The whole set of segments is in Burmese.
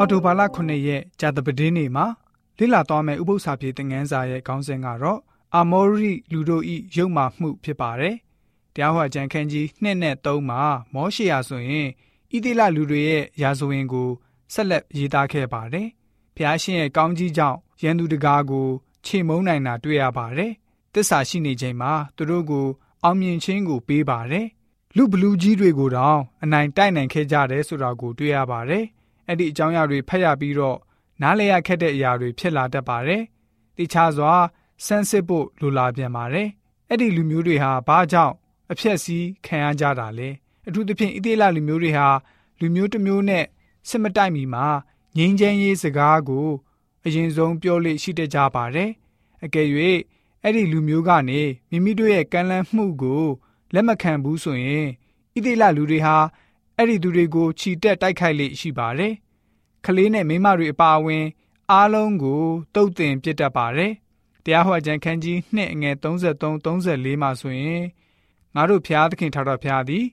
အော်တိုဘာလ9ရက်ဂျာတပတင်းနေ့မှာလိလာသွားမယ့်ဥပု္ပ္ပစာပြေသင်ငန်းစာရဲ့ခေါင်းစဉ်ကတော့အာမောရိလူတို့ဤရုပ်မာမှုဖြစ်ပါတယ်။တရားဟောကြံခန်းကြီး2နဲ့3မှာမောရှေယာဆိုရင်ဣတိလလူတွေရဲ့ရာဇဝင်ကိုဆက်လက်ရေးသားခဲ့ပါတယ်။ဖျားရှင်ရဲ့ကောင်းကြီးကြောင့်ရန်သူတကားကိုခြေမုံနိုင်တာတွေ့ရပါတယ်။တစ္ဆာရှိနေချိန်မှာသူတို့ကိုအောင်မြင်ခြင်းကိုပေးပါတယ်။လူဘလူးကြီးတွေကိုတောင်အနိုင်တိုက်နိုင်ခဲ့ကြတယ်ဆိုတာကိုတွေ့ရပါတယ်။ အဲ့ဒီအကြောင်းအရာတွေဖတ်ရပြီးတော့နားလည်ရခက်တဲ့အရာတွေဖြစ်လာတတ်ပါတယ်။တခြားစွာဆန်းစစ်ဖို့လိုလာပြန်ပါတယ်။အဲ့ဒီလူမျိုးတွေဟာဘာကြောင့်အဖြက်စီးခံရကြတာလဲ။အထူးသဖြင့်ဣသေလလူမျိုးတွေဟာလူမျိုးတစ်မျိုးနဲ့စစ်မတိုက်မီမှာငြိမ်းချမ်းရေးစကားကိုအရင်ဆုံးပြောလို့ရှိတတ်ကြပါတယ်။အကယ်၍အဲ့ဒီလူမျိုးကနေမိမိတို့ရဲ့ကံလန်းမှုကိုလက်မခံဘူးဆိုရင်ဣသေလလူတွေဟာ အဲ့ဒီသူတွေကိုခြိတက်တိုက်ခိုက်လေရှိပါတယ်။ကလေးနဲ့မိမတွေအပါအဝင် အားလုံးကိုတုတ်တင်ပြစ်တတ်ပါတယ်။တရားဟောကြံခန်းကြီး2အငယ်33 34မှာဆိုရင်ငါတို့ဖျားသခင်ထာတော်ဖျားသည်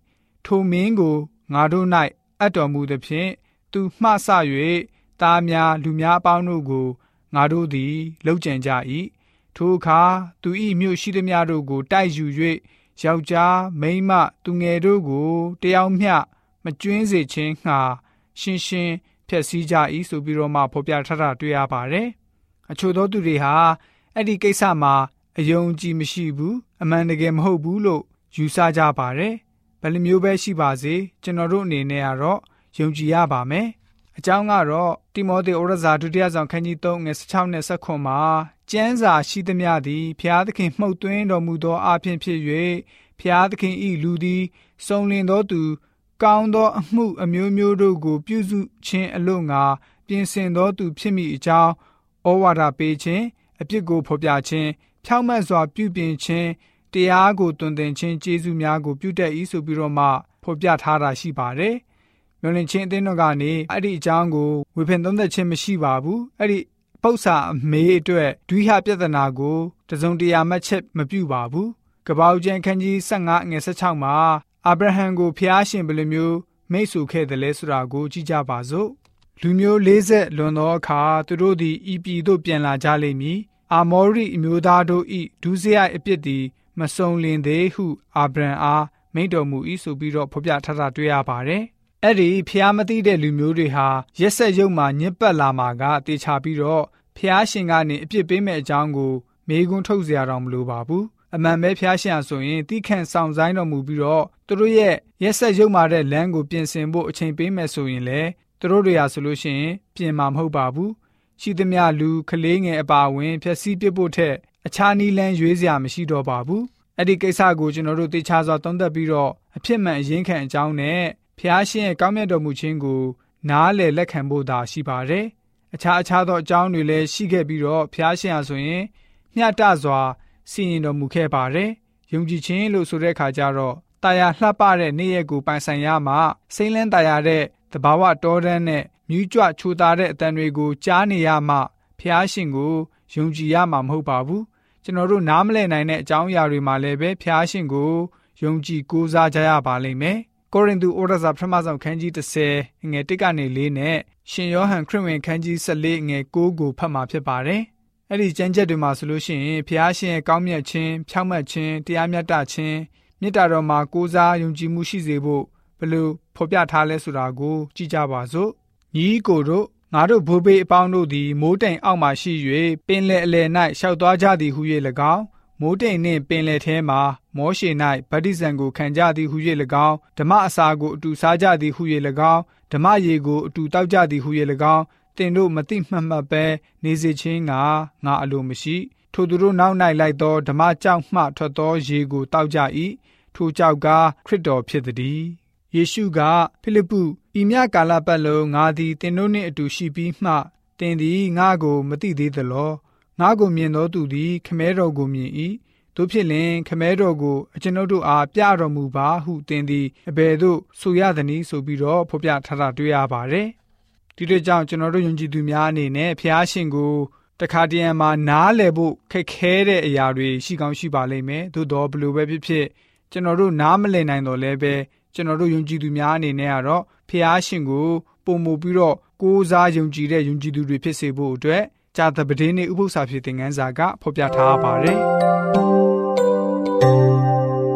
ထိုမင်းကိုငါတို့၌အပ်တော်မူသဖြင့်သူမှဆ၍သားများလူများအပေါင်းတို့ကိုငါတို့သည်လှုပ်ကြံကြ၏ထိုအခါသူ၏မြို့ရှိသည်များတို့ကိုတိုက်ယူ၍ယောက်ျားမိန်းမသူငယ်တို့ကိုတယောက်မျှ မကျွင်းစေခြင်းငှာရှင်းရှင်းဖျက်ဆီးကြ၏ဆိုပြီးတော့မှဖော်ပြထားတာတွေ့ရပါတယ်။အချို့သောသူတွေဟာအဲ့ဒီကိစ္စမှာအယုံကြည်မရှိဘူးအမှန်တကယ်မဟုတ်ဘူးလို့ယူဆကြပါတယ်။ဘယ်လိုမျိုးပဲရှိပါစေကျွန်တော်တို့အနေနဲ့ကတော့ယုံကြည်ရပါမယ်။အကြောင်းကတော့တိမောသေဩရစာဒုတိယဆောင်ခန်းကြီး3ငယ်16နဲ့19မှာကျမ်းစာရှိသမျှသည်ဖျားသခင်မှုတ်သွင်းတော်မူသောအဖြစ်ဖြစ်၍ဖျားသခင်ဤလူသည်စုံလင်သောသူ ကောင်းသောအမှုအမျိုးမျိုးတို့ကို ပြုစုခြင်းအလို့ငါပြင်ဆင်သောသူဖြစ်မိအကြောင်းဩဝါဒပေးခြင်းအပြစ်ကိုဖော်ပြခြင်းဖြောင့်မတ်စွာပြုပြင်ခြင်းတရားကိုတွင်တင်ခြင်းကျေးဇူးများကိုပြုတတ်၏ဆိုပြီးတော့မှဖော်ပြထားတာရှိပါတယ်။မျောလင့်ခြင်းအသင်းတော်ကနေအဲ့ဒီအကြောင်းကိုဝေဖန်သုံးသပ်ခြင်းမရှိပါဘူး။အဲ့ဒီပု္ပ္ပာအမေအတွက်ဒွိဟပြဿနာကိုတစုံတရာမှတ်ချက်မပြုပါဘူး။ကပောက်ကျန်ခန်းကြီး15ငွေ16မှာ အာဗြဟံကိုဖျားရှင်ဘယ်လိုမျိုးမိတ်ဆွေခဲ့တယ်လဲဆိုတာကိုကြည့်ကြပါစို့လူမျိုး40လွန်သောအခါသူတို့သည်ဤပြည်သို့ပြန်လာကြလိမ့်မည်အာမောရိအမျိုးသားတို့ဤဒုစရိုက်အပြစ်သည်မစုံလင်သေးဟုအာဗြံအားမိန့်တော်မူ၏ဆိုပြီးတော့ဖော်ပြထားတာတွေ့ရပါတယ်အဲ့ဒီဖျားမသိတဲ့လူမျိုးတွေဟာရက်ဆက်ရုပ်မှညစ်ပတ်လာမှာကတေချာပြီးတော့ဖျားရှင်ကနေအပြစ်ပေးမဲ့အကြောင်းကိုမေးခွန်းထုတ်စရာတော့မလိုပါဘူး အမှန်ပဲဖျားရှင်ဆိုရင်တိခန့်ဆောင်ဆိုင်တော်မူပြီးတော့သူတို့ရဲ့ရက်ဆက်ရုပ်မာတဲ့လမ်းကိုပြင်ဆင်ဖို့အချိန်ပေးမယ်ဆိုရင်လေသူတို့တွေဟာဆိုလို့ရှိရင်ပြင်မှာမဟုတ်ပါဘူးရှိသမျှလူကလေးငယ်အပါအဝင်ဖြည့်ဆည်းပစ်ဖို့ထက်အခြားနည်းလမ်းရွေးစရာမရှိတော့ပါဘူးအဲ့ဒီကိစ္စကိုကျွန်တော်တို့သိချစွာသုံးသပ်ပြီးတော့အဖြစ်မှန်အရင်ခံအကြောင်းနဲ့ဖျားရှင်ရဲ့ကောင်းမြတ်တော်မူခြင်းကိုနားလည်လက်ခံဖို့သာရှိပါတယ်အခြားအခြားသောအကြောင်းတွေလည်းရှိခဲ့ပြီးတော့ဖျားရှင်ဟာဆိုရင်မျှတစွာ စီရင်တော်မူခဲ့ပါတယ်။ယုံကြည်ခြင်းလို့ဆိုတဲ့အခါကျတော့တာယာလှပတဲ့နေ့ရက်ကိုပိုင်ဆိုင်ရမှစိမ့်လန်းတာယာတဲ့တဘာဝတောတန်းနဲ့မြူးကြွချိုသားတဲ့အတန်တွေကိုကြားနေရမှဖျားရှင်ကိုယုံကြည်ရမှာမဟုတ်ပါဘူး။ကျွန်တော်တို့နားမလည်နိုင်တဲ့အကြောင်းအရာတွေမှာလည်းပဲဖျားရှင်ကိုယုံကြည်ကိုးစားကြရပါလိမ့်မယ်။ကိုရိန္သုဩရစာပထမဆုံးခန်းကြီး30ငွေ1ကနေ4နဲ့ရှင်ယောဟန်ခရစ်ဝင်ခန်းကြီး14ငွေ9ကိုဖတ်မှာဖြစ်ပါတယ်။ အဲ့ဒီကျမ်းချက်တွေမှာဆိုလို့ရှိရင်ဖျားရှင်ရဲ့ကောင်းမြတ်ခြင်းဖြောင့်မတ်ခြင်းတရားမျှတခြင်းမေတ္တာတော်မှာကိုးစားယုံကြည်မှုရှိစေဖို့ဘယ်လိုဖော်ပြထားလဲဆိုတာကိုကြည့်ကြပါစို့ညီကိုတို့ငါတို့ဘိုးဘေးအပေါင်းတို့သည်မိုးတိမ်အောက်မှရှိ၍ပင်လယ်အလယ်၌ရှောက်သွားကြသည်ဟု၍၎င်းမိုးတိမ်နှင့်ပင်လယ်ထဲမှမောရှေ၌ဗတ္တိဇံကိုခံကြသည်ဟု၍၎င်းဓမ္မအစာကိုအတူစားကြသည်ဟု၍၎င်းဓမ္မရေကိုအတူတောက်ကြသည်ဟု၍၎င်း တင်တို့မတိမှတ်မှတ်ပဲနေစေခြင်းကငါအလိုမရှိထိုသူတို့နောက်၌လိုက်သောဓမ္မကြောင့်မှထွက်သောရေကိုတောက်ကြ၏ထိုကြောက်ကခရစ်တော်ဖြစ်သည်ယေရှုကဖိလိပ္ပုဤမြကာလပတ်လုံးငါသည်တင်တို့နှင့်အတူရှိပြီးမှတင်သည်ငါကိုမသိသေးသလောငါကိုမြင်သောသူသည် ခမဲတော်ကိုမြင်၏တို့ဖြစ်လင်ခမဲတော်ကိုအကျွန်ုပ်တို့အားပြတော်မူပါဟုတင်သည်အဘယ်သို့ဆိုရသနည်းဆိုပြီးတော့ဖော်ပြထားတာတွေ့ရပါတယ် ဒီလိုကြောင့်ကျွန်တော်တို့ယုံကြည်သူများအနေနဲ့ဖျားရှင်ကိုတခါတရံမှာနားလည်ဖို့ခက်ခဲတဲ့အရာတွေရှိကောင်းရှိပါလိမ့်မယ်သို့တော့ဘလို့ပဲဖြစ်ဖြစ်ကျွန်တော်တို့နားမလည်နိုင်တော့လည်းပဲကျွန်တော်တို့ယုံကြည်သူများအနေနဲ့ကတော့ဖျားရှင်ကိုပုံမူပြီးတော့ကိုးစားယုံကြည်တဲ့ယုံကြည်သူတွေဖြစ်စေဖို့အတွက်ဂျာသပတင်းနေဥပု္ပ္ပစာဖြစ်တဲ့ငန်းစာကဖော်ပြထားပါတယ်။